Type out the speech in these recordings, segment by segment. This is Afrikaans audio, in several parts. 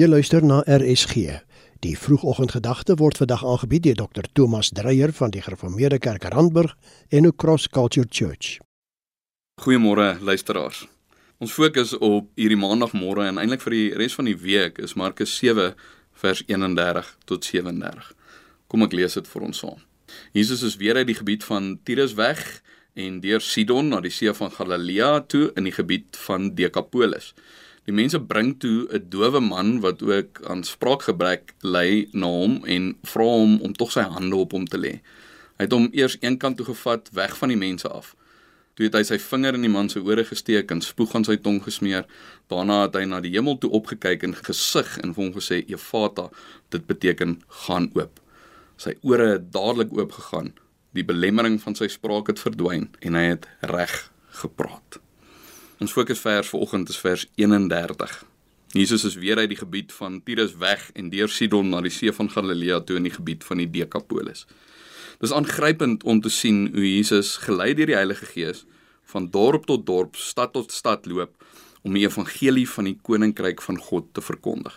Jy luister na RSG. Die vroegoggendgedagte word vandag aangebied deur Dr. Thomas Dreyer van die Gereformeerde Kerk Randburg en ook Cross Culture Church. Goeiemôre luisteraars. Ons fokus op hierdie maandagmôre en eintlik vir die res van die week is Markus 7 vers 31 tot 37. Kom ek lees dit vir ons saam. Jesus is weer uit die gebied van Tyrus weg en deur Sidon na die see van Galilea toe in die gebied van Decapolis. Die mense bring toe 'n dowe man wat ook aan spraakgebrek ly na hom en vra hom om tog sy hande op hom te lê. Hy het hom eers eenkant toe gevat weg van die mense af. Toe het hy sy vinger in die man se ore gesteek en spoeg aan sy tong gesmeer. Daarna het hy na die hemel toe opgekyk en gesig en vir hom gesê: "Efata," dit beteken gaan oop. Sy ore het dadelik oop gegaan. Die belemmering van sy spraak het verdwyn en hy het reg gepraat. Ons fokusvers vir oggend is vers 31. Jesus is weer uit die gebied van Tyrus weg en deur Sidon na die see van Galilea toe in die gebied van die Decapolis. Dis aangrypend om te sien hoe Jesus gelei deur die Heilige Gees van dorp tot dorp, stad tot stad loop om die evangelie van die koninkryk van God te verkondig.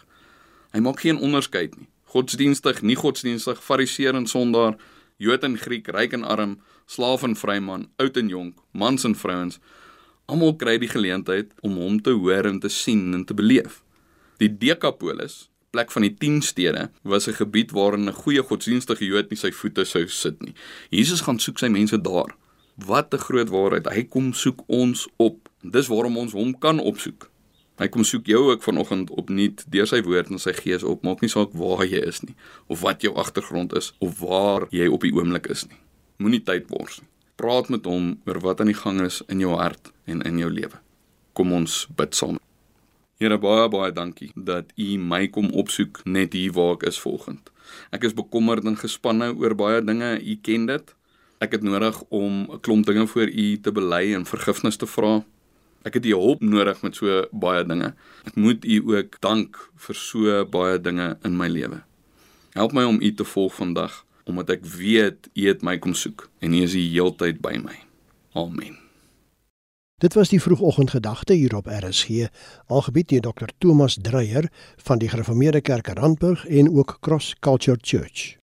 Hy maak geen onderskeid nie. Godsdienstig, nie godsdienstig, fariseer en sondaar, Jood en Griek, ryk en arm, slaaf en vryman, oud en jonk, mans en vrouens, Almal kry die geleentheid om hom te hoor en te sien en te beleef. Die Decapolis, plek van die 10 stede, was 'n gebied waarin 'n goeie godsdienstige Jood nie sy voete sou sit nie. Jesus gaan soek sy mense daar. Wat 'n groot waarheid. Hy kom soek ons op. Dis waarom ons hom kan opsoek. Hy kom soek jou ook vanoggend opnuut deur sy woord en sy gees op. Maak nie saak waar jy is nie of wat jou agtergrond is of waar jy op die oomblik is nie. Moenie tyd wors nie. Praat met hom oor wat aan die gang is in jou hart en in jou lewe. Kom ons bid saam. Here baie baie dankie dat U my kom opsoek net hier waar ek is volgend. Ek is bekommerd en gespanne oor baie dinge, U ken dit. Ek het nodig om 'n klomp dinge voor U te bely en vergifnis te vra. Ek het U hulp nodig met so baie dinge. Ek moet U ook dank vir so baie dinge in my lewe. Help my om U te volg vandag omdat ek weet U het my kom soek en U is die heeltyd by my. Amen. Dit was die vroegoggendgedagte hier op RSG, aangebied deur Dr. Thomas Dreyer van die Gereformeerde Kerk Randburg en ook Cross Culture Church.